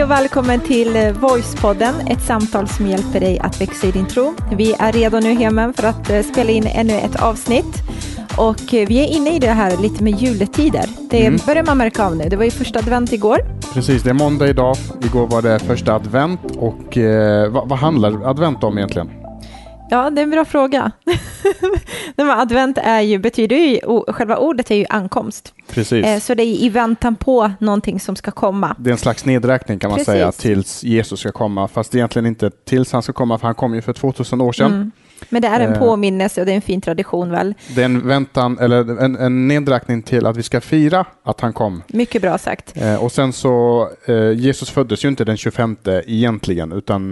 Hej och välkommen till eh, Voicepodden, ett samtal som hjälper dig att växa i din tro. Vi är redo nu hemma för att eh, spela in ännu ett avsnitt. Och eh, vi är inne i det här lite med juletider. Det Mm. börjar man märka av nu. Det var ju första advent igår. Precis, det är måndag idag. Igår var det första advent och eh, vad, vad handlar advent om egentligen? Ja, det är en bra fråga. Advent är ju, betyder ju, själva ordet är ju ankomst. Precis. Eh, Så det är i väntan på någonting som ska komma. Det är en slags nedräkning kan man Precis. säga tills Jesus ska komma. Fast egentligen inte tills han ska komma för han kom ju för 2000 år sedan. Mm. Men det är en Eh. påminnelse och det är en fin tradition väl? Det är en väntan, eller en, en nedräkning till att vi ska fira att han kom. Mycket bra sagt. Eh, och sen så, eh, Jesus föddes ju inte den 25 egentligen, utan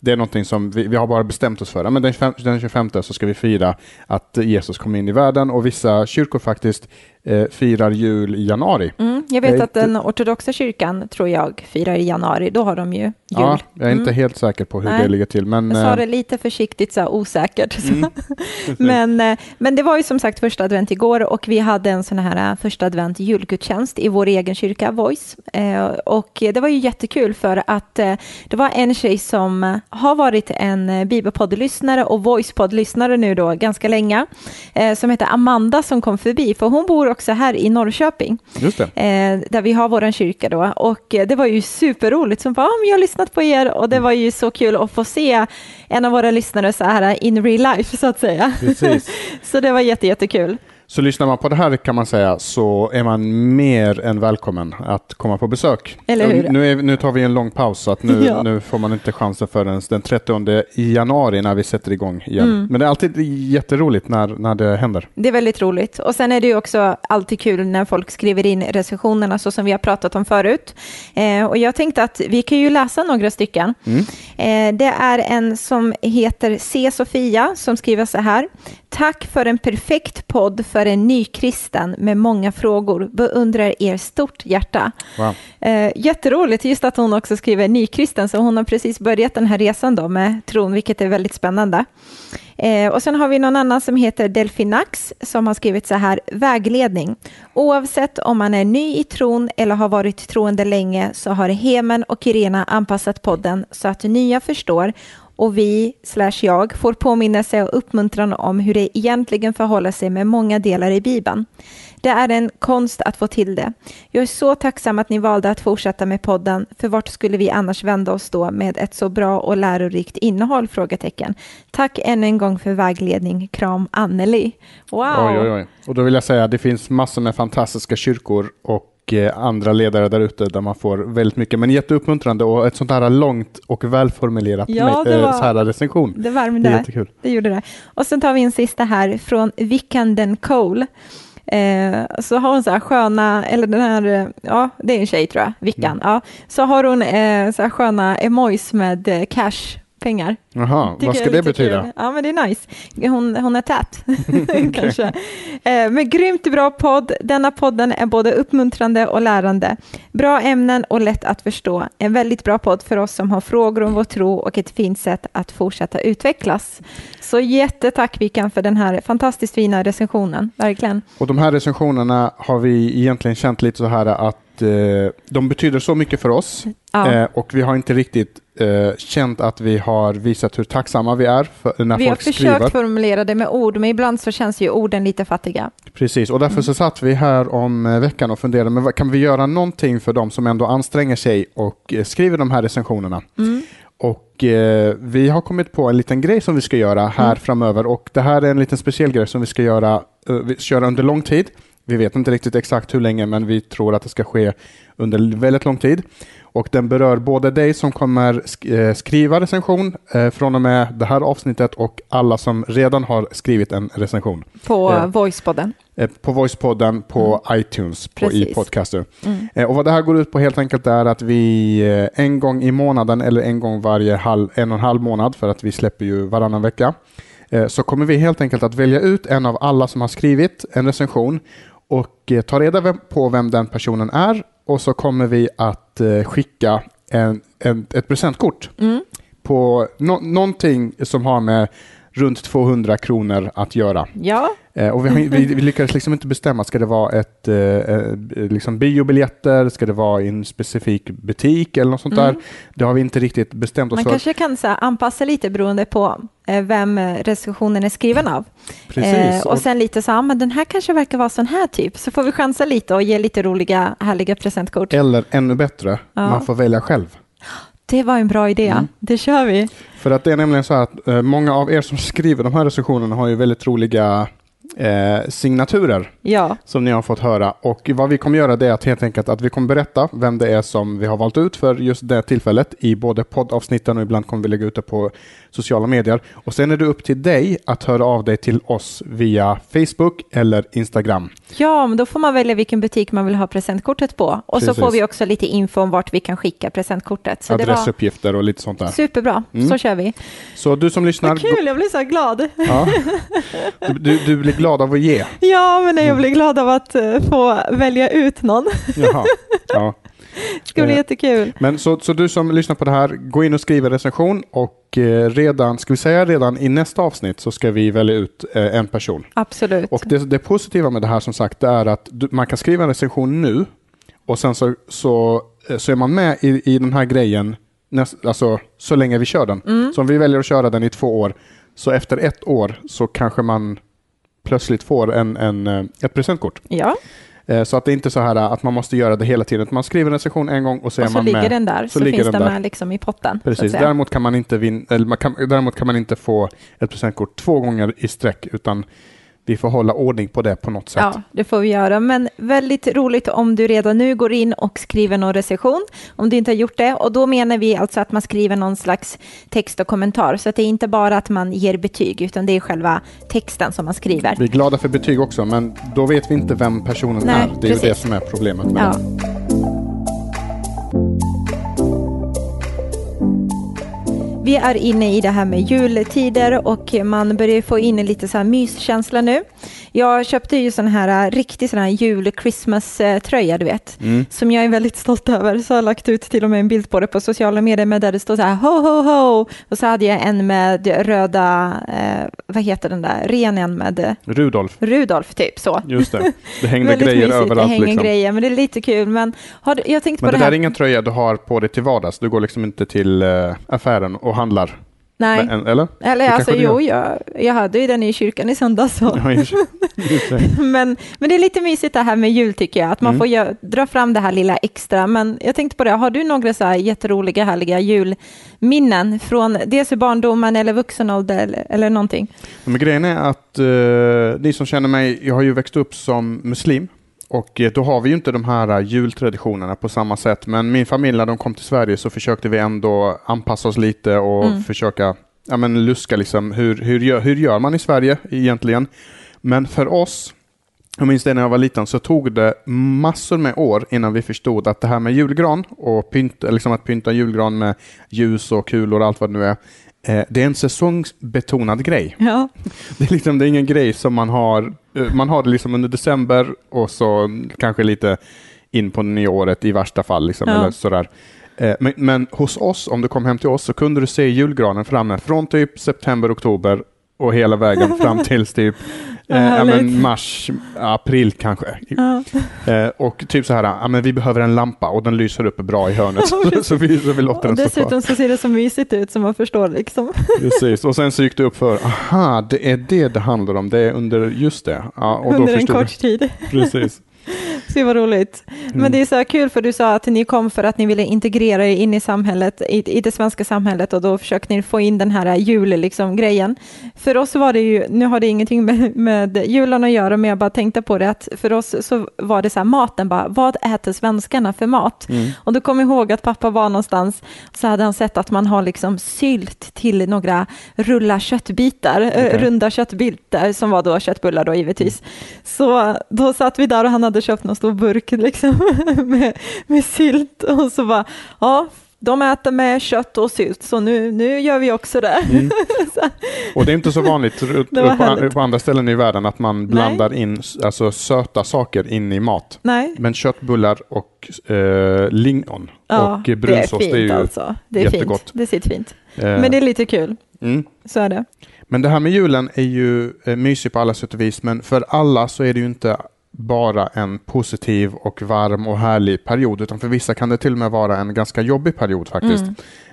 det är någonting som vi, vi har bara bestämt oss för. Men den 25, den 25 så ska vi fira att Jesus kom in i världen och vissa kyrkor faktiskt eh, firar jul i januari. Mm, jag vet Jag att den ortodoxa kyrkan, tror jag, firar i januari. Då har de ju jul. Ja, jag är inte Mm. helt säker på hur Nej. det ligger till. Men, Jag sa eh, det lite försiktigt, så här osäkert. Mm. men, eh, men det var ju som sagt första advent igår och vi hade en sån här eh, första advent julgudstjänst i vår egen kyrka, Voice. Och det var ju jättekul för att det var en tjej som har varit en bibelpoddlyssnare och voicepoddlyssnare nu då ganska länge, som heter Amanda som kom förbi, för hon bor också här i Norrköping just eh, där vi har vår kyrka då. Och eh, det var ju superroligt. Som bara, ah, men jag har lyssnat på er och det var ju så kul att få se en av våra lyssnare så här in real life så att säga. Så det var jätte, jättekul. Så lyssnar man på det här kan man säga så är man mer än välkommen att komma på besök. Eller hur? Nu, är, nu tar vi en lång paus så att nu, Ja. nu får man inte chansen förrän den 30 januari när vi sätter igång igen. Mm. Men det är alltid jätteroligt när, när det händer. Det är väldigt roligt. Och sen är det ju också alltid kul när folk skriver in recensionerna så som vi har pratat om förut. Eh, och jag tänkte att vi kan ju läsa några stycken. Mm. Eh, det är en som heter C. Sofia som skriver så här. Tack för en perfekt podd för en ny kristen med många frågor. Beundrar er stort hjärta. Wow. Eh, jätteroligt just att hon också skriver nykristen, så hon har precis börjat den här resan då med tron, vilket är väldigt spännande. Eh, och sen har vi någon annan som heter Delfinax som har skrivit så här, vägledning. Oavsett om man är ny i tron eller har varit troende länge så har Hemen och Irena anpassat podden så att nya förstår och vi, slash jag, får påminnelse och uppmuntran om hur det egentligen förhåller sig med många delar i Bibeln. Det är en konst att få till det. Jag är så tacksam att ni valde att fortsätta med podden, för vart skulle vi annars vända oss då med ett så bra och lärorikt innehåll? Frågetecken. Tack än en gång för vägledning. Kram Anneli. Wow! Oj, oj, oj. Och då vill jag säga att det finns massor med fantastiska kyrkor och eh, andra ledare där ute där man får väldigt mycket, men jätteuppmuntrande och ett sånt här långt och välformulerat Ja, med- det eh, var- så här recension. Det Det är värmde. jättekul. Det gjorde det. Och sen tar vi en sista här från Vikanden Cole. Eh, så har hon så här sköna, eller den här, ja det är en tjej tror jag, Vickan, Mm. ja. Så har hon eh, så här sköna emojis med eh, cash, pengar. Jaha, vad ska det betyda? kul. Ja, men det är nice. Hon, hon är tät, kanske. Eh, men grymt bra podd. Denna podden är både uppmuntrande och lärande. Bra ämnen och lätt att förstå. En väldigt bra podd för oss som har frågor om vår tro och ett fint sätt att fortsätta utvecklas. Så jättetack Vikan för den här fantastiskt fina recensionen, verkligen. Och de här recensionerna har vi egentligen känt lite så här att eh, de betyder så mycket för oss Ja. eh, och vi har inte riktigt eh, känt att vi har visat hur tacksamma vi är för, när Vi har folk försökt skriver. formulera det med ord, men ibland så känns ju orden lite fattiga. Precis, och Mm. därför så satt vi här om eh, veckan och funderade, men kan vi göra någonting för de som ändå anstränger sig och eh, skriver de här recensionerna? Mm. Och eh, vi har kommit på en liten grej som vi ska göra här Mm. framöver och det här är en liten speciell grej som vi ska göra, eh, vi ska göra under lång tid. Vi vet inte riktigt exakt hur länge, men vi tror att det ska ske under väldigt lång tid. Och den berör både dig som kommer eh, skriva recension eh, från och med det här avsnittet och alla som redan har skrivit en recension. På. Voicepodden. Eh, På Voicepodden, på iTunes, på, i. Podcaster. Mm. Eh, Och vad det här går ut på helt enkelt är att vi eh, en gång i månaden eller en gång varje halv, en och en halv månad, för att vi släpper ju varannan vecka, eh, så kommer vi helt enkelt att välja ut en av alla som har skrivit en recension och eh, ta reda på vem den personen är och så kommer vi att eh, skicka en, en, ett presentkort Mm. på nå- någonting som har med runt 200 kronor att göra. Ja, Eh, och vi, har, vi, vi lyckades liksom inte bestämma, ska det vara ett, eh, eh, liksom biobiljetter, ska det vara i en specifik butik eller något sånt Mm. där? Det har vi inte riktigt bestämt oss man för. kanske kan så här, anpassa lite beroende på eh, vem recensionen är skriven av. Precis. Eh, och sen lite så, ah, men den här kanske verkar vara sån här typ. Så får vi chansa lite och ge lite roliga, härliga presentkort. eller ännu bättre, Ja. man får välja själv. Det var en bra idé. Mm. Det kör vi. För att det är nämligen så här att eh, många av er som skriver de här recensionerna har ju väldigt roliga eh, signaturer Ja, som ni har fått höra. Och vad vi kommer göra det är att helt enkelt att vi kommer berätta vem det är som vi har valt ut för just det tillfället i både poddavsnitten och ibland kommer vi lägga ut det på sociala medier. Och sen är det upp till dig att höra av dig till oss via Facebook eller Instagram. ja, men då får man välja vilken butik man vill ha presentkortet på. Och så Precis. får vi också lite info om vart vi kan skicka presentkortet. Så det var Adressuppgifter och lite sånt där. superbra. Mm. Så kör vi. Så du som lyssnar, Vad kul, jag blir så glad. ja, du, du, du blir glad av att ge. Ja, men Mm. jag blir glad av att eh, få välja ut någon. Jaha. Ja. Det ska bli Eh, jättekul. Men så, så du som lyssnar på det här, gå in och skriv en recension och eh, redan, ska vi säga redan i nästa avsnitt så ska vi välja ut en person. Absolut. Och det, det positiva med det här som sagt är att du, man kan skriva en recension nu och sen så, så, så är man med i, i den här grejen näst, alltså, så länge vi kör den. Mm. Så om vi väljer att köra den i två år så efter ett år så kanske man plötsligt får en, en, eh, ett presentkort. Ja, Eh, Så att det är inte så här att man måste göra det hela tiden. Man skriver en recension en gång och så och så man ligger med. den där. Så, ligger finns den den där. med liksom i potten. så Precis. Däremot kan, man inte vin- eller man kan, däremot kan man inte få ett presentkort två gånger i sträck utan vi får hålla ordning på det på något sätt. Ja, det får vi göra. Men väldigt roligt om du redan nu går in och skriver någon recension, om du inte har gjort det. Och då menar vi alltså att man skriver någon slags text och kommentar. Så att det är inte bara att man ger betyg, utan det är själva texten som man skriver. Vi är glada för betyg också, men då vet vi inte vem personen Nej, är. Det är ju det precis. som är problemet med Ja. det. Vi är inne i det här med jultider och man börjar få in lite så här myskänsla nu. Jag köpte ju sån här äh, riktig sån här jul-Christmas-tröja, du vet, Mm. som jag är väldigt stolt över. Så jag har lagt ut till och med en bild på det på sociala medier, med där det står så här ho, ho, ho. Och så hade jag en med röda, eh, vad heter den där, renen med eh, Rudolf, Rudolf, typ så. just det. Det hängde grejer mysigt. överallt. Det hänger liksom. grejer, men det är lite kul. Men har jag tänkte Men på det det där här. är ingen tröja du har på dig till vardags. Du går liksom inte till eh, affären och handlar. Nej, Men, eller? eller alltså jo, jag, jag hade ju den i kyrkan i söndags. Men, men det är lite mysigt det här med jul tycker jag, att man Mm. får gö- dra fram det här lilla extra. Men jag tänkte på det, har du några så här jätteroliga, härliga julminnen från dels i barndomen eller vuxen ålder eller, eller någonting? Men grejen är att eh, ni som känner mig, jag har ju växt upp som muslim. Och eh, då har vi ju inte de här eh, jultraditionerna på samma sätt. Men min familj, när de kom till Sverige så försökte vi ändå anpassa oss lite och Mm. försöka ja, men luska liksom, hur, hur, gör, hur gör man i Sverige egentligen? Men för oss, jag minns det när jag var liten, så tog det massor med år innan vi förstod att det här med julgran och pynta, liksom att pynta julgran med ljus och kulor och allt vad det nu är, det är en säsongsbetonad grej. Ja, Det är, liksom, det är ingen grej som man har. eh, Man har det liksom under december och så kanske lite in på nyåret i värsta fall. Liksom, Ja. eller sådär. Eh, Men, men hos oss, om du kom hem till oss, så kunde du se julgranen framme från typ september, oktober och hela vägen fram till typ eh, ja, men mars, april kanske. Eh, och typ så här, ja, men vi behöver en lampa och den lyser upp bra i hörnet. Så, vi, så vi låter den dessutom så ser det så mysigt ut som man förstår liksom. Precis, och sen så gick det upp för, aha, det är det det handlar om, det är under just det. Ja, och då Under en förstod kort tid. Precis. Så var roligt. Mm. Men det är så här kul för du sa att ni kom för att ni ville integrera er in i samhället, i, i det svenska samhället och då försökte ni få in den här jul liksom, grejen. För oss var det ju, nu har det ingenting med, med julen att göra, men jag bara tänkte på det att för oss så var det så här maten bara, vad äter svenskarna för mat? Mm. Och då kom jag ihåg att pappa var någonstans så hade han sett att man har liksom sylt till några rulla köttbitar, eh, Okej. runda köttbitar som var då köttbullar då givetvis. Så då satt vi där och han hade köpt någon stor burk liksom med, med sylt och så bara, ja, de äter med kött och sylt så nu, nu gör vi också det. Mm. Och det är inte så vanligt på, andra ställen i världen att man blandar in s- alltså, söta saker in i mat. Nej, Men köttbullar och eh, lingon ja, och brunsås, det är fint det är ju alltså. Det är jättegott. fint, det sitter fint. eh, Men det är lite kul. Mm. Så är det. Men det här med julen är ju eh, mysigt på alla sätt och vis, men för alla så är det ju inte bara en positiv och varm och härlig period, utan för vissa kan det till och med vara en ganska jobbig period faktiskt.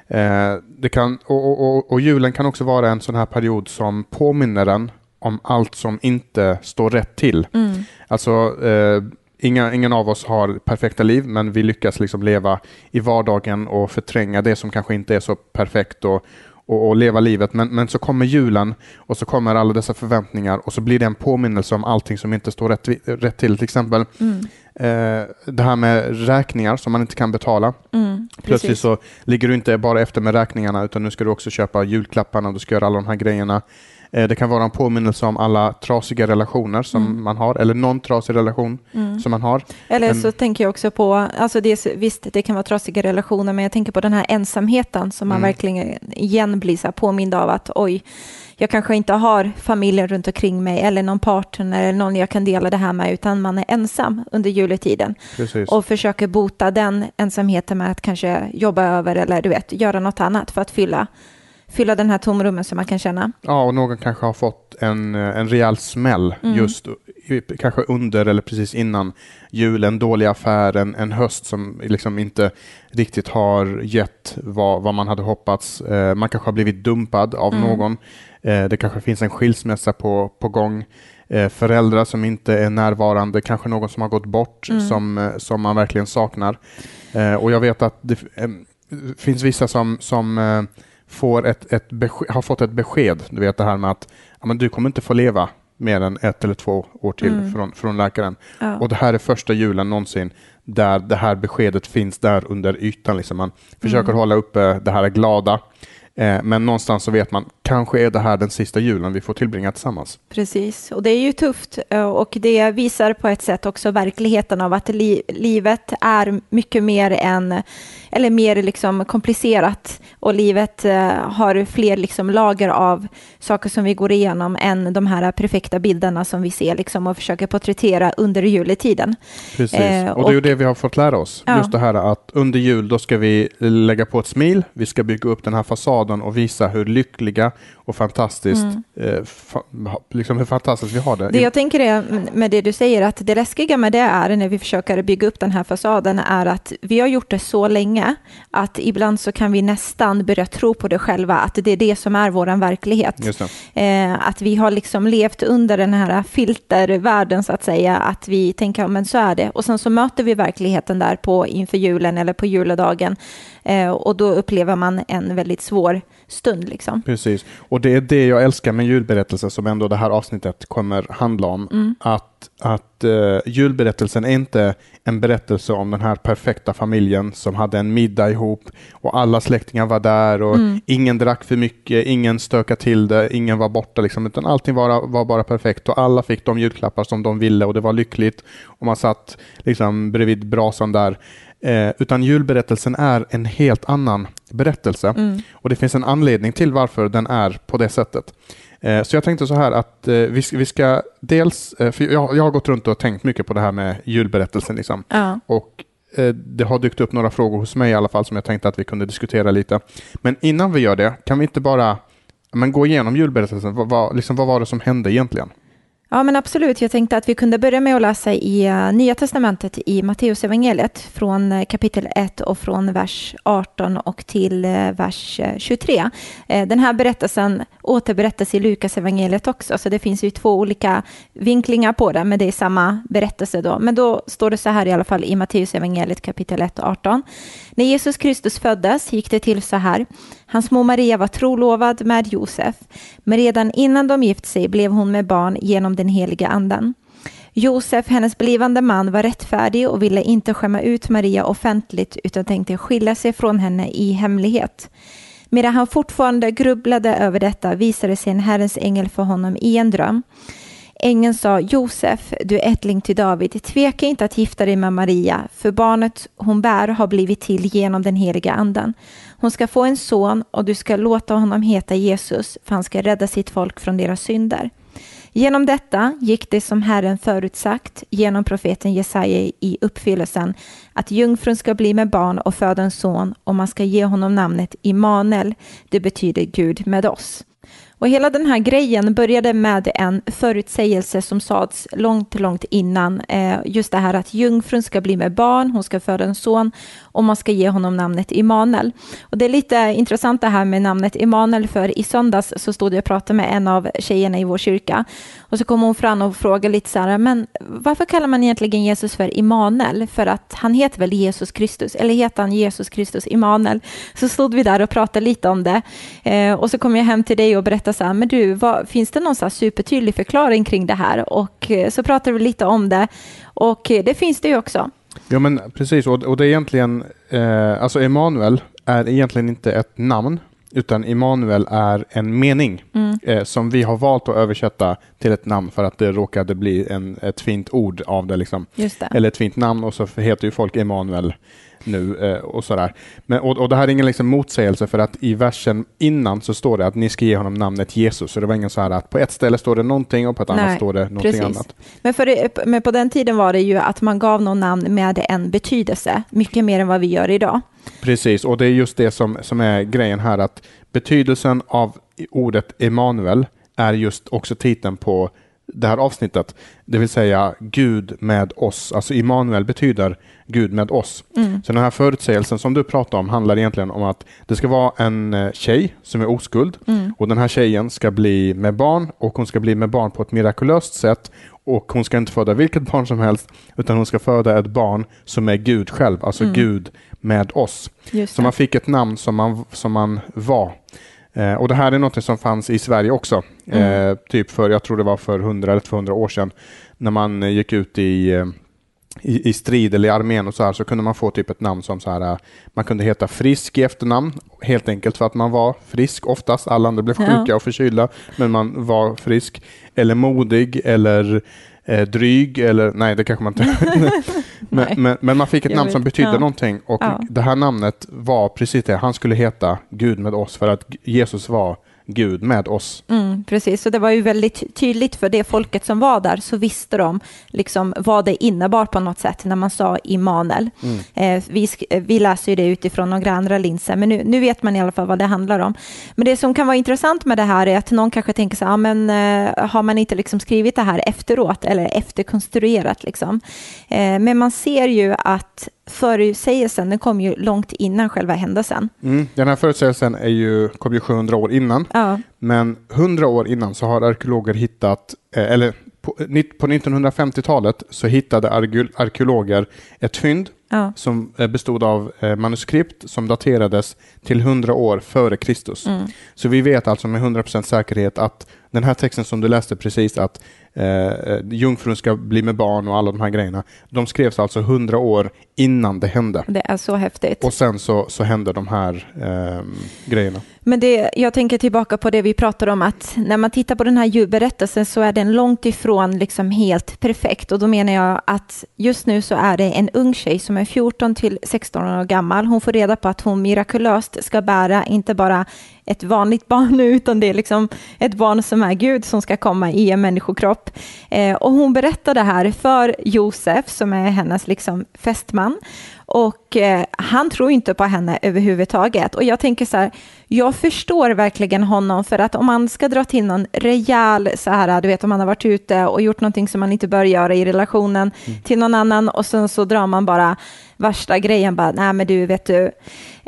Eh, det kan, och, och, och, och julen kan också vara en sån här period som påminner en om allt som inte står rätt till. Mm. Alltså, eh, inga, ingen av oss har perfekta liv, men vi lyckas liksom leva i vardagen och förtränga det som kanske inte är så perfekt och, och, och leva livet. Men, men så kommer julen och så kommer alla dessa förväntningar och så blir det en påminnelse om allting som inte står rätt, rätt till. Till exempel Mm. eh, det här med räkningar som man inte kan betala. Mm. Plötsligt så ligger du inte bara efter med räkningarna utan nu ska du också köpa julklapparna och du ska göra alla de här grejerna. Eh, Det kan vara en påminnelse om alla trasiga relationer som Mm. man har, eller någon trasig relation Mm. som man har. Eller Men- så tänker jag också på, alltså det, är visst det kan vara trasiga relationer, men jag tänker på den här ensamheten som man Mm. verkligen igen blir så här påmind av att oj, jag kanske inte har familjen runt omkring mig eller någon partner eller någon jag kan dela det här med, utan man är ensam under juletiden Precis. och försöker bota den ensamheten med att kanske jobba över eller du vet, göra något annat för att fylla, fylla den här tomrummen som man kan känna. Ja, och någon kanske har fått en, eh, en rejäl smäll Mm. just kanske under eller precis innan jul, en dålig affär, en, en höst som liksom inte riktigt har gett vad, vad man hade hoppats. Eh, man kanske har blivit dumpad av Mm. någon. Eh, det kanske finns en skilsmässa på, på gång. Eh, föräldrar som inte är närvarande, kanske någon som har gått bort Mm. som, eh, som man verkligen saknar. Eh, och jag vet att det finns vissa som, som får ett, ett har fått ett besked, du vet det här med att ja, men du kommer inte få leva mer än ett eller två år till Mm. från, från läkaren. Ja. Och det här är första julen någonsin där det här beskedet finns där under ytan. Liksom. Man försöker Mm. hålla uppe det här glada, eh, men någonstans så vet man, kanske är det här den sista julen vi får tillbringa tillsammans. Precis, och det är ju tufft eh, och det visar på ett sätt också verkligheten av att li livet är mycket mer än, eller mer liksom komplicerat och livet eh, har fler liksom lager av saker som vi går igenom än de här perfekta bilderna som vi ser liksom och försöker porträttera under juletiden. Precis. Eh, och det är ju det vi har fått lära oss. Ja. Just det här att under jul då ska vi lägga på ett smil, vi ska bygga upp den här fasaden och visa hur lyckliga och fantastiskt, eh, fa- liksom hur fantastiskt vi har det. Mm. Det jag tänker är med det du säger att det läskiga med det är när vi försöker bygga upp den här fasaden är att vi har gjort det så länge att ibland så kan vi nästan börja tro på det själva att det är det som är vår verklighet. Eh, att vi har liksom levt under den här filtervärlden så att säga, att vi tänker, men så är det. Och sen så möter vi verkligheten där på inför julen eller på juledagen eh, och då upplever man en väldigt svår stund liksom. Precis, och det är det jag älskar med julberättelsen som ändå det här avsnittet kommer handla om. Mm. Att, att uh, julberättelsen är inte en berättelse om den här perfekta familjen som hade en middag ihop och alla släktingar var där och Mm. ingen drack för mycket, ingen stökade till det, ingen var borta liksom, utan allting var, var bara perfekt och alla fick de julklappar som de ville och det var lyckligt och man satt liksom bredvid brasan där. Eh, utan julberättelsen är en helt annan berättelse. Mm. Och det finns en anledning till varför den är på det sättet. Eh, Så jag tänkte så här att eh, vi ska, vi ska dels, eh, för jag, jag har gått runt och tänkt mycket på det här med julberättelsen. Liksom. Ja. Och det har dykt upp några frågor hos mig i alla fall som jag tänkte att vi kunde diskutera lite. Men innan vi gör det, kan vi inte bara men gå igenom julberättelsen? Vad, vad, liksom, vad var det som hände egentligen? Ja, men absolut. Jag tänkte att vi kunde börja med att läsa i eh, Nya Testamentet i Matteus evangeliet från eh, kapitel 1 och från vers 18 och till eh, vers 23. Den här berättelsen återberättas i Lukas evangeliet också, så det finns ju två olika vinklingar på det, men det är samma berättelse då. Men då står det så här i alla fall i Matteus evangeliet kapitel 1 och 18. När Jesus Kristus föddes gick det till så här. Hans mor Maria var trolovad med Josef, men redan innan de gift sig blev hon med barn genom den heliga anden. Josef, hennes blivande man, var rättfärdig och ville inte skämma ut Maria offentligt utan tänkte skilja sig från henne i hemlighet. Medan han fortfarande grubblade över detta visade sig en Herrens ängel för honom i en dröm. Ängeln sa Josef, du ättling till David, tveka inte att gifta dig med Maria, för barnet hon bär har blivit till genom den heliga anden. Hon ska få en son och du ska låta honom heta Jesus, för han ska rädda sitt folk från deras synder. Genom detta gick det som Herren förutsagt genom profeten Jesaja i uppfyllelsen att jungfrun ska bli med barn och föda en son och man ska ge honom namnet Immanuel. Det betyder Gud med oss. Och hela den här grejen började med en förutsägelse som sades långt, långt innan. Eh, just det här att jungfrun ska bli med barn, hon ska föda en son och man ska ge honom namnet Immanuel. Och det är lite intressant det här med namnet Immanuel, för i söndags så stod jag och pratade med en av tjejerna i vår kyrka och så kom hon fram och frågade lite så här, men varför kallar man egentligen Jesus för Immanuel? För att han heter väl Jesus Kristus, eller heter han Jesus Kristus Immanuel? Så stod vi där och pratade lite om det eh, och så kom jag hem till dig och berättade så här, men du, vad, finns det någon så supertydlig förklaring kring det här? Och eh, så pratade vi lite om det och eh, det finns det ju också. Ja men precis, och, och det är egentligen, eh, alltså Emanuel är egentligen inte ett namn, utan Immanuel är en mening mm. eh, som vi har valt att översätta till ett namn för att det råkade bli en, ett fint ord av det. Liksom. det. Eller ett fint namn och så heter ju folk Emanuel nu eh, och sådär. Men, och, och det här är ingen liksom motsägelse för att i versen innan så står det att ni ska ge honom namnet Jesus. Så det var ingen så här att på ett ställe står det någonting och på ett Nej, annat står det någonting precis. annat. Men, för men på den tiden var det ju att man gav någon namn med en betydelse, mycket mer än vad vi gör idag. Precis, och det är just det som, som är grejen här att betydelsen av ordet Emanuel är just också titeln på det här avsnittet, det vill säga Gud med oss. Alltså Immanuel betyder Gud med oss. Mm. Så den här förutsägelsen som du pratar om handlar egentligen om att det ska vara en eh, tjej som är oskuld mm. och den här tjejen ska bli med barn och hon ska bli med barn på ett mirakulöst sätt och hon ska inte föda vilket barn som helst utan hon ska föda ett barn som är Gud själv, alltså mm. Gud med oss. Så man fick ett namn som man, som man var. Eh, och det här är något som fanns i Sverige också. Mm. Eh, typ för, jag tror det var för 100 eller 200 år sedan. När man eh, gick ut i, eh, i, i strid eller i armén och så här så kunde man få typ ett namn som så här. Eh, man kunde heta Frisk i efternamn. Helt enkelt för att man var frisk oftast. Alla andra blev sjuka ja. och förkylda. Men man var frisk. Eller modig eller eh, dryg eller nej det kanske man inte men, men, men, man fick ett jag namn vet. som betydde ja. någonting och ja. det här namnet var precis det, han skulle heta Gud med oss för att Jesus var Gud med oss. Mm, precis, så det var ju väldigt tydligt för det folket som var där, så visste de liksom vad det innebar på något sätt när man sa Immanuel. Mm. Eh, vi, vi läser ju det utifrån några andra linser, men nu, nu vet man i alla fall vad det handlar om. Men det som kan vara intressant med det här är att någon kanske tänker så här, men eh, har man inte liksom skrivit det här efteråt eller efterkonstruerat liksom? Eh, men man ser ju att förutsägelsen den kom ju långt innan själva händelsen. Mm, den här förutsägelsen är ju, kom ju 700 år innan. Ja. Men 100 år innan så har arkeologer hittat, eh, eller på, på 1950-talet så hittade arkeologer ett fynd ja. som eh, bestod av eh, manuskript som daterades till 100 år före Kristus. Mm. Så vi vet alltså med 100% säkerhet att den här texten som du läste precis, att eh, jungfrun ska bli med barn och alla de här grejerna, de skrevs alltså 100 år innan det hände. Det är så häftigt. Och sen så, så hände de här eh, grejerna. Men det, jag tänker tillbaka på det vi pratade om, att när man tittar på den här djurberättelsen så är den långt ifrån liksom helt perfekt. Och då menar jag att just nu så är det en ung tjej som är 14 till 16 år gammal. Hon får reda på att hon mirakulöst ska bära inte bara ett vanligt barn nu, utan det är liksom ett barn som är Gud som ska komma i en människokropp. Eh, och hon berättar det här för Josef, som är hennes liksom fästman. Och eh, han tror inte på henne överhuvudtaget. Och jag tänker så här, jag förstår verkligen honom, för att om man ska dra till någon rejäl, så här, du vet om man har varit ute och gjort någonting som man inte bör göra i relationen mm. till någon annan och sen så drar man bara värsta grejen, bara, nej men du, vet du,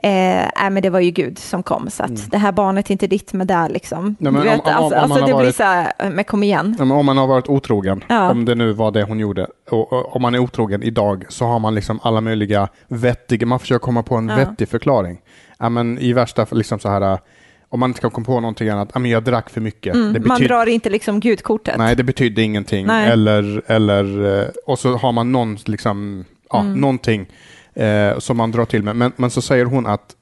Eh, äh, men det var ju Gud som kom, så att mm. det här barnet är inte ditt med det. Liksom. Ja, vet, om, alltså, om alltså det varit, blir så här, men kom igen. Ja, men om man har varit otrogen, ja. om det nu var det hon gjorde, och, och, om man är otrogen idag så har man liksom alla möjliga vettiga, man försöker komma på en vettig förklaring. Ja, men I värsta liksom så här, om man inte kan komma på någonting annat, ja, men jag drack för mycket. Mm, betyd... Man drar inte liksom gudkortet. Nej, det betydde ingenting. Eller, eller, eh, och så har man någon, liksom, ja, mm. någonting eh, som man drar till med. Men, men så säger hon att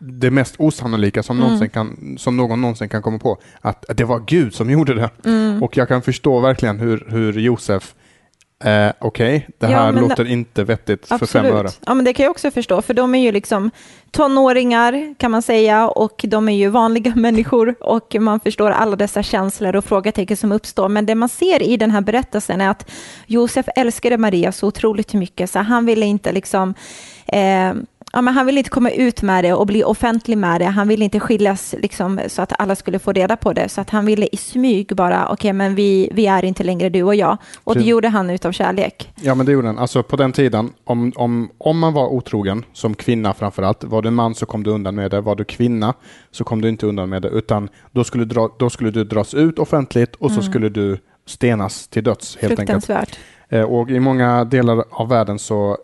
det mest osannolika som, mm. kan, som någon någonsin kan komma på, att, att det var Gud som gjorde det. Mm. Och jag kan förstå verkligen hur, hur Josef eh, okej, det Ja, här men- låter inte vettigt för fem öre. Absolut. Ja, men det kan jag också förstå, för de är ju liksom tonåringar kan man säga och de är ju vanliga människor och man förstår alla dessa känslor och frågetecken som uppstår. Men det man ser i den här berättelsen är att Josef älskade Maria så otroligt mycket så han ville inte liksom eh, Ja, men han ville inte komma ut med det och bli offentlig med det. Han ville inte skiljas liksom, så att alla skulle få reda på det. Så att han ville i smyg bara, okej, men vi, vi är inte längre du och jag. Och det Precis. gjorde han utav kärlek. Ja, men det gjorde den. Alltså på den tiden, om, om, om man var otrogen, som kvinna framförallt, var du man så kom du undan med det, var du kvinna så kom du inte undan med det, utan då skulle, dra, då skulle du dras ut offentligt och så skulle du stenas till döds helt enkelt. Fruktansvärt. Eh, Och i många delar av världen så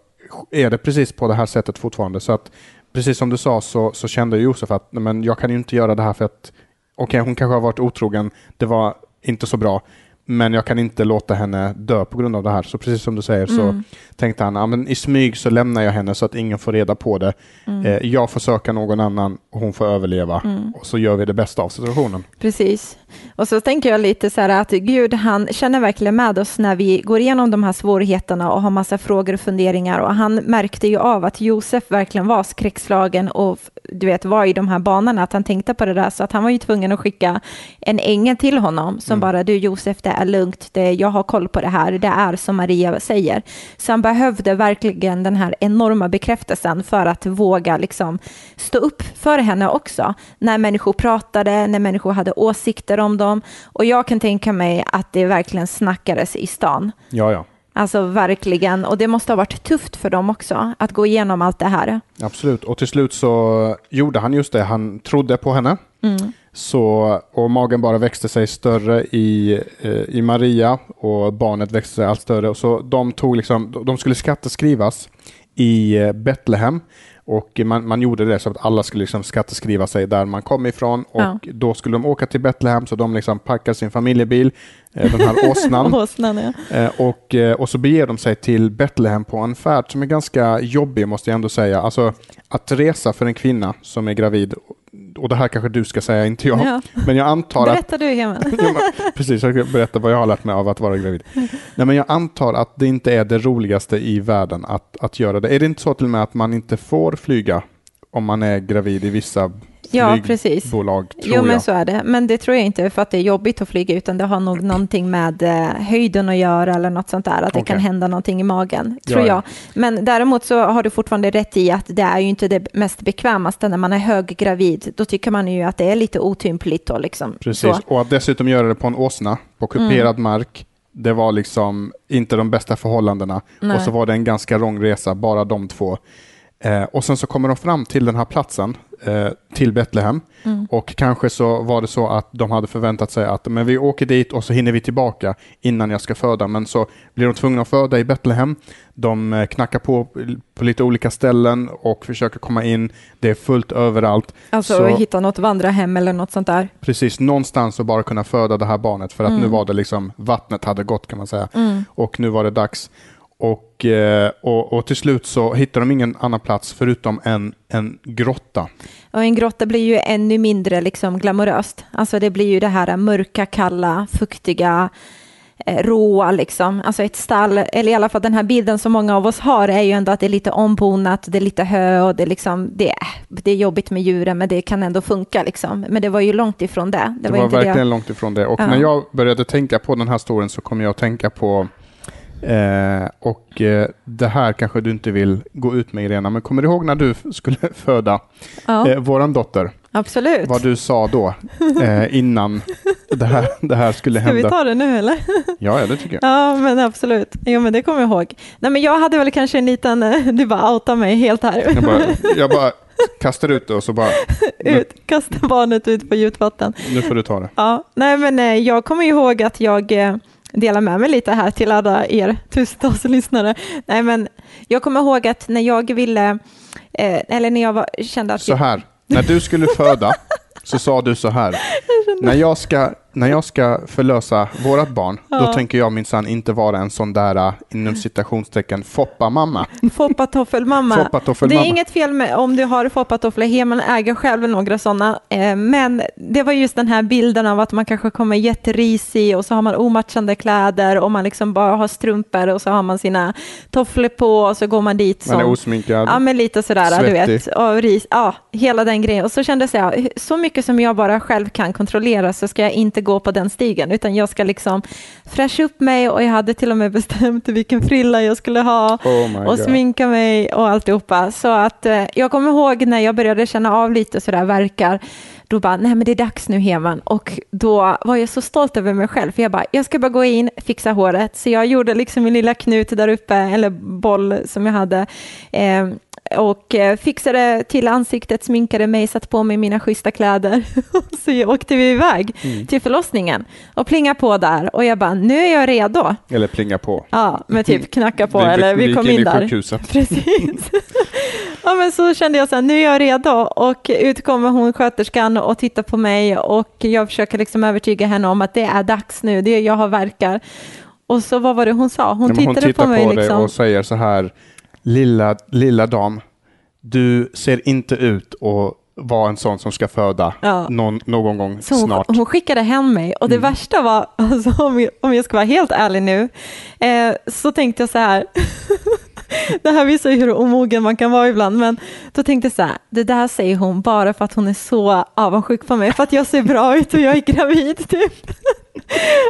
är det precis på det här sättet fortfarande. Så att precis som du sa så, så kände Josef att "Nej, men jag kan ju inte göra det här för att okej, hon kanske har varit otrogen, det var inte så bra, men jag kan inte låta henne dö på grund av det här. Så precis som du säger så Mm. tänkte han, ja, men i smyg så lämnar jag henne så att ingen får reda på det. Mm. Eh, jag får söka någon annan och hon får överleva och så gör vi det bästa av situationen. Precis. Och så tänker jag lite så här att Gud, han känner verkligen med oss när vi går igenom de här svårigheterna och har massa frågor och funderingar. Och han märkte ju av att Josef verkligen var skräckslagen och du vet, var i de här banorna, att han tänkte på det där. Så att han var ju tvungen att skicka en ängel till honom som bara, du Josef, det är lugnt, det, jag har koll på det här, det är som Maria säger. Så han behövde verkligen den här enorma bekräftelsen för att våga liksom stå upp för henne också. När människor pratade, när människor hade åsikter om dem. Och jag kan tänka mig att det verkligen snackades i stan. Ja, ja. Alltså verkligen, och det måste ha varit tufft för dem också att gå igenom allt det här. Absolut, och till slut så gjorde han just det. Han trodde på henne. Så, och magen bara växte sig större i, eh, i Maria och barnet växte sig allt större. Och så de, tog liksom, de skulle skatteskrivas i eh, Betlehem. Och man, man gjorde det så att alla skulle liksom skatteskriva sig där man kom ifrån. Och Ja. då skulle de åka till Betlehem så de liksom packade sin familjebil, eh, den här åsnan. Åsnan, ja. Eh, Och, eh, och så beger de sig till Betlehem på en färd som är ganska jobbig måste jag ändå säga. Alltså att resa för en kvinna som är gravid, och det här kanske du ska säga, inte jag, Ja. men jag antar att Berätta du, men, precis, jag ska berätta vad jag har lärt mig av att vara gravid. Nej, men jag antar att det inte är det roligaste i världen att, att göra det. Är det inte så till och med att man inte får flyga om man är gravid i vissa Ja, precis. flygbolag? Tror Jo, men jag. så är det. Men det tror jag inte för att det är jobbigt att flyga, utan det har nog någonting med eh, höjden att göra eller något sånt där, att det Okej. kan hända någonting i magen, tror Ja, ja. jag. Men däremot så har du fortfarande rätt i att det är ju inte det mest bekvämaste när man är höggravid. Då tycker man ju att det är lite otympligt och liksom Precis, så. och att dessutom göra det på en åsna, på kuperad Mm. mark, det var liksom inte de bästa förhållandena. Nej. Och så var det en ganska lång resa, bara de två. Eh, och sen så kommer de fram till den här platsen, eh, till Betlehem. Mm. Och kanske så var det så att de hade förväntat sig att men vi åker dit och så hinner vi tillbaka innan jag ska föda. Men så blir de tvungna att föda i Betlehem. De eh, knackar på på lite olika ställen och försöker komma in. Det är fullt överallt. Alltså Så- hitta något vandrarhem eller något sånt där. precis någonstans att bara kunna föda det här barnet för att Mm. nu var det liksom, vattnet hade gått kan man säga. Och nu var det dags. Och, eh, och, och till slut så hittar de ingen annan plats förutom en, en grotta. Och en grotta blir ju ännu mindre liksom glamoröst. Alltså det blir ju det här mörka, kalla, fuktiga, eh, råa liksom. Alltså ett stall, eller i alla fall den här bilden som många av oss har är ju ändå att det är lite ombonat, det är lite hö och det är liksom, det, är- det är jobbigt med djuren men det kan ändå funka liksom. Men det var ju långt ifrån det. Det, var, inte verkligen långt ifrån det. Och Ja. när jag började tänka på den här storyn så kom jag att tänka på Eh, och eh, det här kanske du inte vill gå ut med Irena, men kommer du ihåg när du skulle föda Ja, eh, våran dotter? absolut. Vad du sa då eh, innan det här, det här skulle Ska vi hända? ta det nu eller? Ja, ja, det tycker jag. Ja, men absolut. Jo, men det kommer jag ihåg. Nej, men jag hade väl kanske en liten, eh, du bara outar mig helt här. Jag bara, jag bara kastar ut det och så bara, ut, kasta barnet ut på djupt vatten. nu får du ta det. Ja, nej men eh, jag kommer ihåg att jag delar med mig lite här till alla er tusentals lyssnare. Nej men jag kommer ihåg att när jag ville, eh, eller när jag var, kände att Så här, när du skulle föda så sa du så här, när jag ska när jag ska förlösa vårat barn, då Ja. tänker jag minsann inte vara en sån där äh, inom citationstecken foppa-mamma. Foppatoffelmamma. Det Foppatoffelmamma. är inget fel med om du har foppatofflor hemma, äger själv några sådana. Eh, men det var just den här bilden av att man kanske kommer jätterisig och så har man omatchande kläder och man liksom bara har strumpor och så har man sina tofflor på och så går man dit Man är som osminkad. Ja, men lite sådär, du Svettig. vet. Och ris, ja, hela den grejen. Och så kändes jag, så mycket som jag bara själv kan kontrollera så ska jag inte gå på den stigen, utan jag ska liksom fräscha upp mig och jag hade till och med bestämt vilken frilla jag skulle ha Oh och sminka mig och alltihopa. Så att eh, jag kommer ihåg när jag började känna av lite sådär verkar, då bara, nej men det är dags nu Heman. Och då var jag så stolt över mig själv, för jag bara, jag ska bara gå in, fixa håret. Så jag gjorde liksom min lilla knut där uppe, eller boll som jag hade. Eh, och eh, fixade till ansiktet, sminkade mig, satte på mig mina schyssta kläder. så åkte vi iväg Mm. till förlossningen och plingade på där. Och jag bara, nu är jag redo. Eller plinga på. Ja, men typ knacka på, vi- eller vi, vi kom in in där. sjukhuset. Precis. ja, men så kände jag så här, nu är jag redo och ut kommer hon sköterskan och tittar på mig och jag försöker liksom övertyga henne om att det är dags nu, det är, jag har verkar. Och så vad var det hon sa? Hon Ja, tittade hon tittar på mig dig liksom. och säger så här, lilla, lilla dam, du ser inte ut att vara en sån som ska föda Ja. någon, någon gång Så hon, snart. hon skickade hem mig och det Mm. värsta var, alltså, om, jag, om jag ska vara helt ärlig nu, eh, så tänkte jag så här, det här visar ju hur omogen man kan vara ibland, men då tänkte jag så här, det där säger hon bara för att hon är så avundsjuk på mig, för att jag ser bra ut och jag är gravid typ.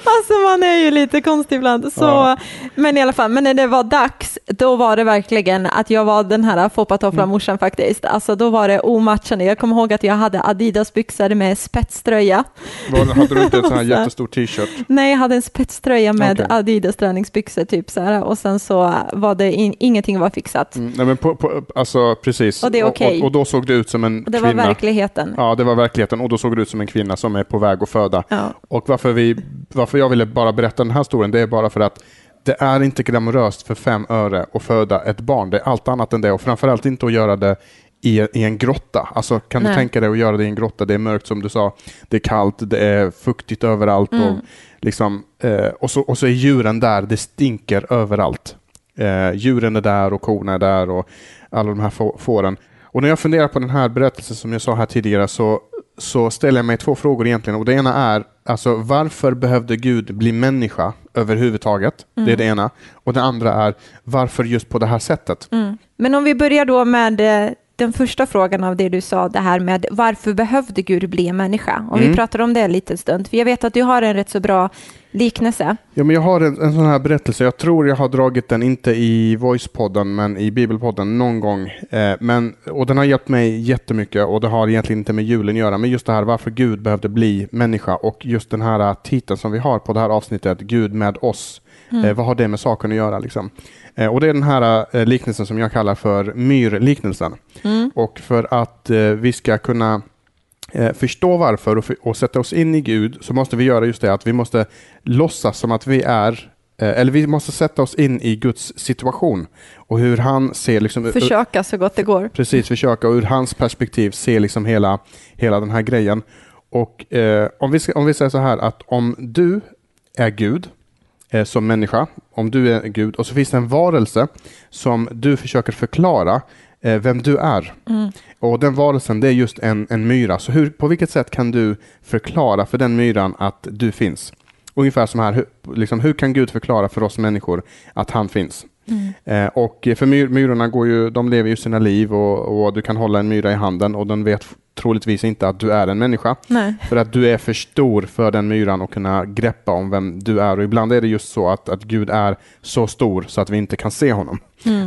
Alltså man är ju lite konstig ibland. Så, Ja. Men i alla fall, men när det var dags, då var det verkligen att jag var den här foppatoffla-morsan faktiskt. Alltså då var det omatchande. Jag kommer ihåg att jag hade Adidas-byxor med spetströja. Var- Hade du inte en sån här jättestor t-shirt? Nej, jag hade en spetströja med Okej. Adidas träningsbyxor typ så här. Och sen så var det in, ingenting var fixat. Mm, nej, men på, på, alltså precis. Och det är okej. och, och då såg du ut som en Och det var kvinna. verkligheten. Ja, det var verkligheten och då såg du ut som en kvinna som är på väg att föda. Ja. Och varför, vi, varför jag ville bara berätta den här historien, det är bara för att det är inte glamoröst för fem öre att föda ett barn. Det är allt annat än det och framförallt inte att göra det i, i en grotta. Alltså kan Nej. du tänka dig att göra det i en grotta? Det är mörkt som du sa, det är kallt, det är fuktigt överallt Mm. och, liksom, eh, och, så, och så är djuren där, det stinker överallt. Eh, djuren är där och korna är där och alla de här få- fåren. Och när jag funderar på den här berättelsen som jag sa här tidigare så, så ställer jag mig två frågor egentligen. Och det ena är, alltså varför behövde Gud bli människa överhuvudtaget? Det är det ena. Och det andra är, varför just på det här sättet? Mm. Men om vi börjar då med eh, den första frågan av det du sa, det här med varför behövde Gud bli människa? Om vi Mm. pratar om det en liten stund, för jag vet att du har en rätt så bra liknelse. Ja, men jag har en, en sån här berättelse. Jag tror jag har dragit den, inte i Voice-podden, men i Bibelpodden någon gång. Eh, men, och den har hjälpt mig jättemycket och det har egentligen inte med julen att göra. Men just det här varför Gud behövde bli människa och just den här titeln som vi har på det här avsnittet, Gud med oss. Eh, vad har det med saken att göra? Liksom? Eh, och det är den här eh, liknelsen som jag kallar för myrliknelsen. Mm. Och för att eh, vi ska kunna förstå varför och, för, och sätta oss in i Gud så måste vi göra just det att vi måste låtsas som att vi är eller vi måste sätta oss in i Guds situation och hur han ser liksom, Försöka så gott det går. precis försöka och ur hans perspektiv se liksom hela, hela den här grejen. Och eh, om, vi om vi säger så här att om du är Gud eh, som människa, om du är Gud och så finns det en varelse som du försöker förklara eh, vem du är. Och den varelsen det är just en, en myra. Så hur, på vilket sätt kan du förklara för den myran att du finns? Ungefär som här, hur, liksom, hur kan Gud förklara för oss människor att han finns? Eh, och för myr, myrorna går ju, de lever ju sina liv och, och du kan hålla en myra i handen och den vet troligtvis inte att du är en människa. Nej. För att du är för stor för den myran att kunna greppa om vem du är. Och ibland är det just så att, att Gud är så stor så att vi inte kan se honom.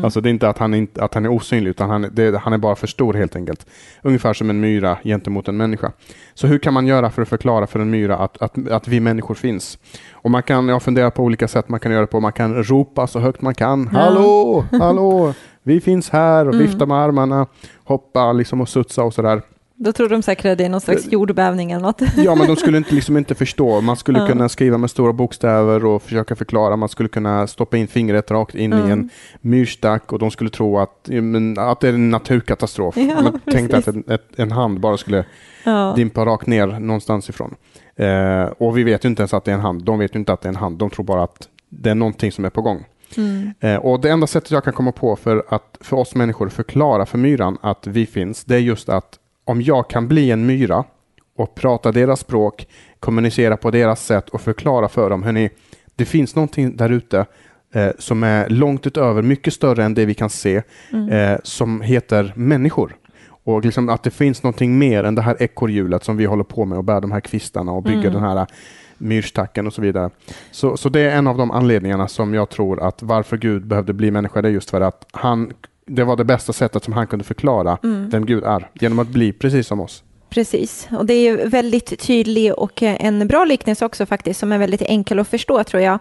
Alltså det är inte att han, inte, att han är osynlig, utan han, det, han är bara för stor helt enkelt. Ungefär som en myra gentemot en människa. Så hur kan man göra för att förklara för en myra att, att, att vi människor finns? Och man kan, jag funderar på olika sätt man kan göra det på. Man kan ropa så högt man kan. Ja. Hallå, hallå, vi finns här och vifta med armarna, hoppa liksom och studsa och sådär. Då tror de säkert att det är någon slags jordbävning eller något. Ja, men de skulle inte, liksom inte förstå. Man skulle Ja. kunna skriva med stora bokstäver och försöka förklara. Man skulle kunna stoppa in fingret rakt in i Mm. en myrstack och de skulle tro att, att det är en naturkatastrof. Ja, Man tänkte att en, ett, en hand bara skulle Ja. dimpa rakt ner någonstans ifrån. Eh, och vi vet ju inte ens att det är en hand. De vet ju inte att det är en hand. De tror bara att det är någonting som är på gång. Mm. Eh, och Det enda sättet jag kan komma på för, att, för oss människor förklara för myran att vi finns, det är just att om jag kan bli en myra och prata deras språk, kommunicera på deras sätt och förklara för dem, hörni, det finns någonting där ute eh, som är långt utöver, mycket större än det vi kan se, eh, som heter människor. Och liksom att det finns någonting mer än det här ekorrhjulet som vi håller på med och bär de här kvistarna och bygger den här myrstacken och så vidare. Så, så det är en av de anledningarna som jag tror att varför Gud behövde bli människa, det är just för att han, det var det bästa sättet som han kunde förklara vem Gud är, genom att bli precis som oss. Precis, och det är väldigt tydlig och eh, en bra liknelse också faktiskt, som är väldigt enkel att förstå tror jag.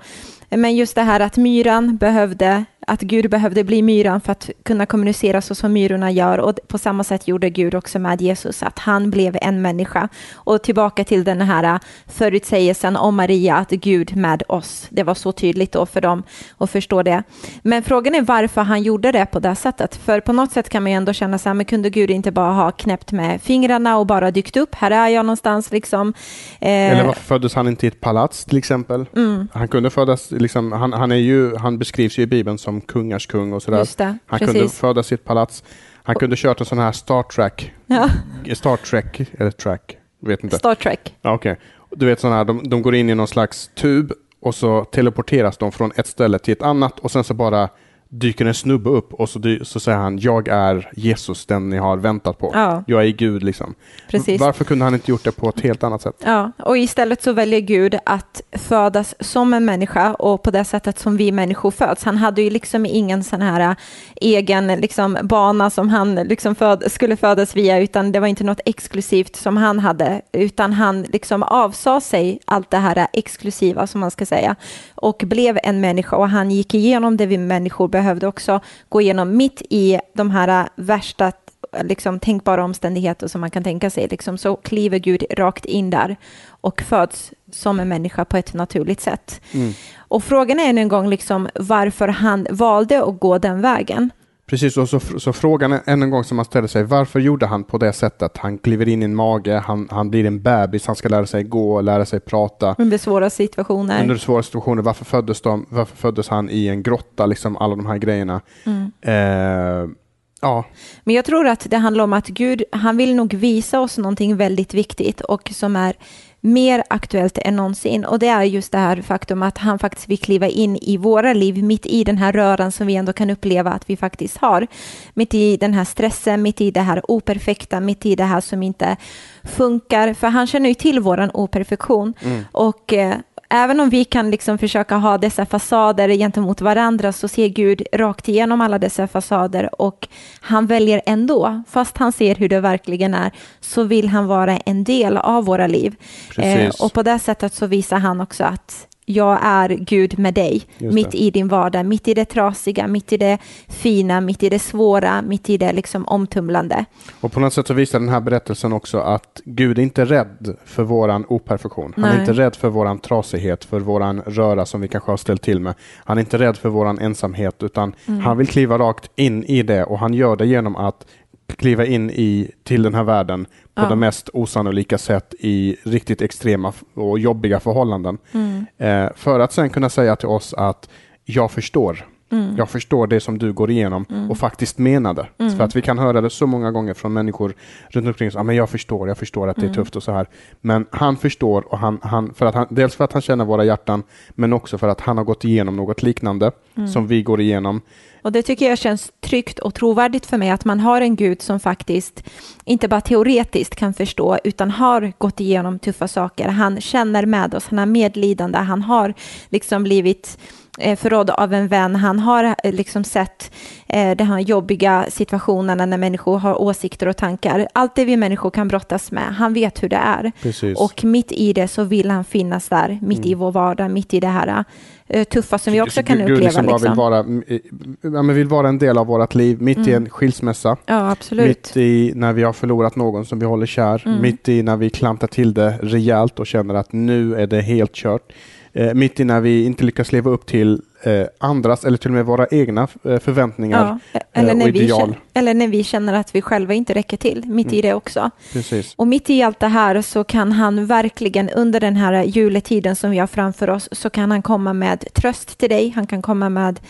Men just det här att myran behövde, att Gud behövde bli myran för att kunna kommunicera så som myrorna gör och på samma sätt gjorde Gud också med Jesus, att han blev en människa. Och tillbaka till den här förutsägelsen om Maria, att Gud med oss. Det var så tydligt då för dem att förstå det. Men frågan är varför han gjorde det på det sättet. För på något sätt kan man ju ändå känna så här, men kunde Gud inte bara ha knäppt med fingrarna och bara dykt upp, här är jag någonstans liksom. Eh, Eller varför föddes han inte i ett palats till exempel? Mm. Han kunde födas, liksom, han, han, är ju, han beskrivs ju i Bibeln som kungars kung och sådär. Det, han precis. kunde födas i ett palats. Han kunde kört en sån här Star Trek, ja, Star Trek, eller Track, vet inte. Star Trek. Ja, Okej, du vet sån här, de, de går in i någon slags tub och så teleporteras de från ett ställe till ett annat och sen så bara dyker en snubbe upp och så, dy, så säger han jag är Jesus, den ni har väntat på. Ja. Jag är Gud liksom. Precis. Varför kunde han inte gjort det på ett helt annat sätt? Ja, och istället så väljer Gud att födas som en människa och på det sättet som vi människor föds. Han hade ju liksom ingen sån här äh, egen liksom, bana som han liksom föd, skulle födas via, utan det var inte något exklusivt som han hade, utan han liksom avsade sig allt det här exklusiva som man ska säga och blev en människa och han gick igenom det vi människor behövde också gå igenom mitt i de här värsta liksom, tänkbara omständigheter som man kan tänka sig. Liksom, så kliver Gud rakt in där och föds som en människa på ett naturligt sätt. Och frågan är än en gång liksom, varför han valde att gå den vägen. Precis, och så, så frågan än en gång som man ställer sig, varför gjorde han på det sättet? Han kliver in i en mage, han, han blir en bebis, han ska lära sig gå, lära sig prata. Under svåra situationer. Under svåra situationer, varför föddes, de, varför föddes han i en grotta, liksom alla de här grejerna? Eh, ja, Men jag tror att det handlar om att Gud, han vill nog visa oss någonting väldigt viktigt och som är mer aktuellt än någonsin. Och det är just det här faktum att han faktiskt vill kliva in i våra liv, mitt i den här röran som vi ändå kan uppleva att vi faktiskt har. Mitt i den här stressen, mitt i det här operfekta, mitt i det här som inte funkar. För han känner ju till våran operfektion. Och eh, även om vi kan liksom försöka ha dessa fasader gentemot varandra så ser Gud rakt igenom alla dessa fasader och han väljer ändå, fast han ser hur det verkligen är, så vill han vara en del av våra liv. Eh, och på det sättet så visar han också att jag är Gud med dig, mitt i din vardag, mitt i det trasiga, mitt i det fina, mitt i det svåra, mitt i det liksom omtumlande. och på något sätt så visar den här berättelsen också att Gud är inte rädd för våran operfektion. Han är Nej. inte rädd för våran trasighet, för våran röra som vi kanske har ställt till med. Han är inte rädd för våran ensamhet, utan han vill kliva rakt in i det och han gör det genom att kliva in i, till den här världen på Ja. det mest osannolika sätt i riktigt extrema och jobbiga förhållanden. Eh, för att sen kunna säga till oss att jag förstår. Jag förstår det som du går igenom och faktiskt menar det. För att vi kan höra det så många gånger från människor runt omkring oss. Ja, men jag förstår, jag förstår att det är tufft och så här. Men han förstår, och han, han, för att han, dels för att han känner våra hjärtan, men också för att han har gått igenom något liknande som vi går igenom. Och det tycker jag känns tryggt och trovärdigt för mig att man har en Gud som faktiskt inte bara teoretiskt kan förstå utan har gått igenom tuffa saker. Han känner med oss, han är medlidande, han har liksom blivit eh, förrådd av en vän. Han har eh, liksom sett eh, de här jobbiga situationerna när människor har åsikter och tankar. Allt det vi människor kan brottas med, han vet hur det är. Precis. Och mitt i det så vill han finnas där, mitt i vår vardag, mitt i det här tuffa som vi också Så kan Gud uppleva. liksom Liksom. vill, vara, mm, ja, men vill vara en del av vårt liv, mitt i en skilsmässa. Ja, absolut. Mitt i när vi har förlorat någon som vi håller kär. Mm. Mitt i när vi klantar till det rejält och känner att nu är det helt kört. Eh, mitt i när vi inte lyckas leva upp till eh, andras eller till och med våra egna eh, förväntningar Ja, eller, eh, när vi känner, eller när vi känner att vi själva inte räcker till, mitt i det också. Precis. Och mitt i allt det här så kan han verkligen under den här juletiden som vi har framför oss så kan han komma med tröst till dig, han kan komma med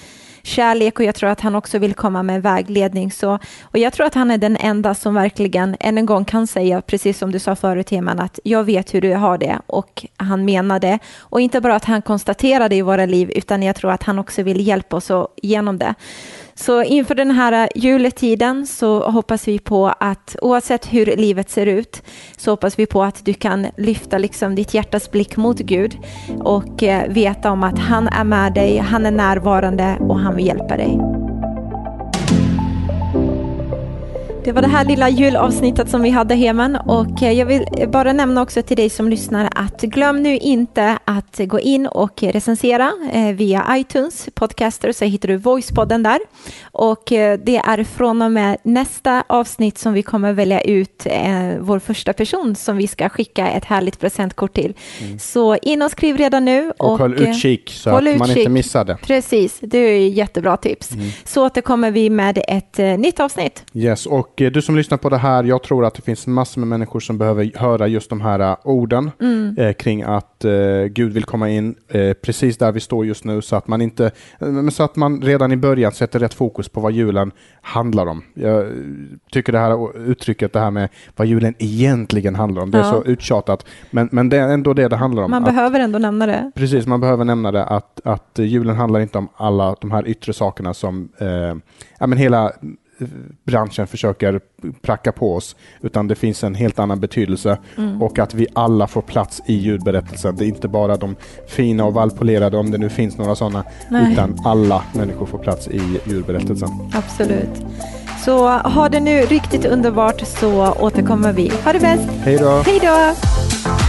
kärlek och jag tror att han också vill komma med vägledning. Så, och jag tror att han är den enda som verkligen än en gång kan säga, precis som du sa förut Heman, att jag vet hur du har det och han menar det. Och inte bara att han konstaterar det i våra liv, utan jag tror att han också vill hjälpa oss genom det. Så inför den här eh, juletiden så hoppas vi på att oavsett hur livet ser ut så hoppas vi på att du kan lyfta liksom ditt hjärtas blick mot Gud och eh, veta om att han är med dig, han är närvarande och han vill hjälpa dig. Det var det här lilla julavsnittet som vi hade Heman och eh, jag vill bara nämna också till dig som lyssnar att glöm nu inte att gå in och recensera eh, via iTunes podcaster så hittar du Voicepodden där och eh, det är från och med nästa avsnitt som vi kommer välja ut vår första person som vi ska skicka ett härligt presentkort till. Så in och skriv redan nu. Mm. Och, håll utkik så håll att man inte utkik. missar det. Precis, det är jättebra tips. Mm. Så återkommer vi med ett nytt avsnitt. Yes, och eh, du som lyssnar på det här, jag tror att det finns massor med människor som behöver höra just de här eh, orden Mm. eh, kring att eh, Gud vill komma in eh, precis där vi står just nu så att man inte, eh, så att man redan i början sätter rätt fokus på vad julen handlar om. Jag tycker det här uttrycket, det här med vad julen egentligen handlar om, det är Ja. så uttjatat, men, men det är ändå det det handlar om. Man Att- behöver ändå nämna det. Precis, man behöver nämna det att, att julen handlar inte om alla de här yttre sakerna som ja, men hela branschen försöker pracka på oss, utan det finns en helt annan betydelse Mm. och att vi alla får plats i julberättelsen. Det är inte bara de fina och välpolerade, om det nu finns några sådana, Nej. utan alla människor får plats i julberättelsen. Absolut. Så ha det nu riktigt underbart så återkommer vi. Ha det bäst. Hej då! Hej då!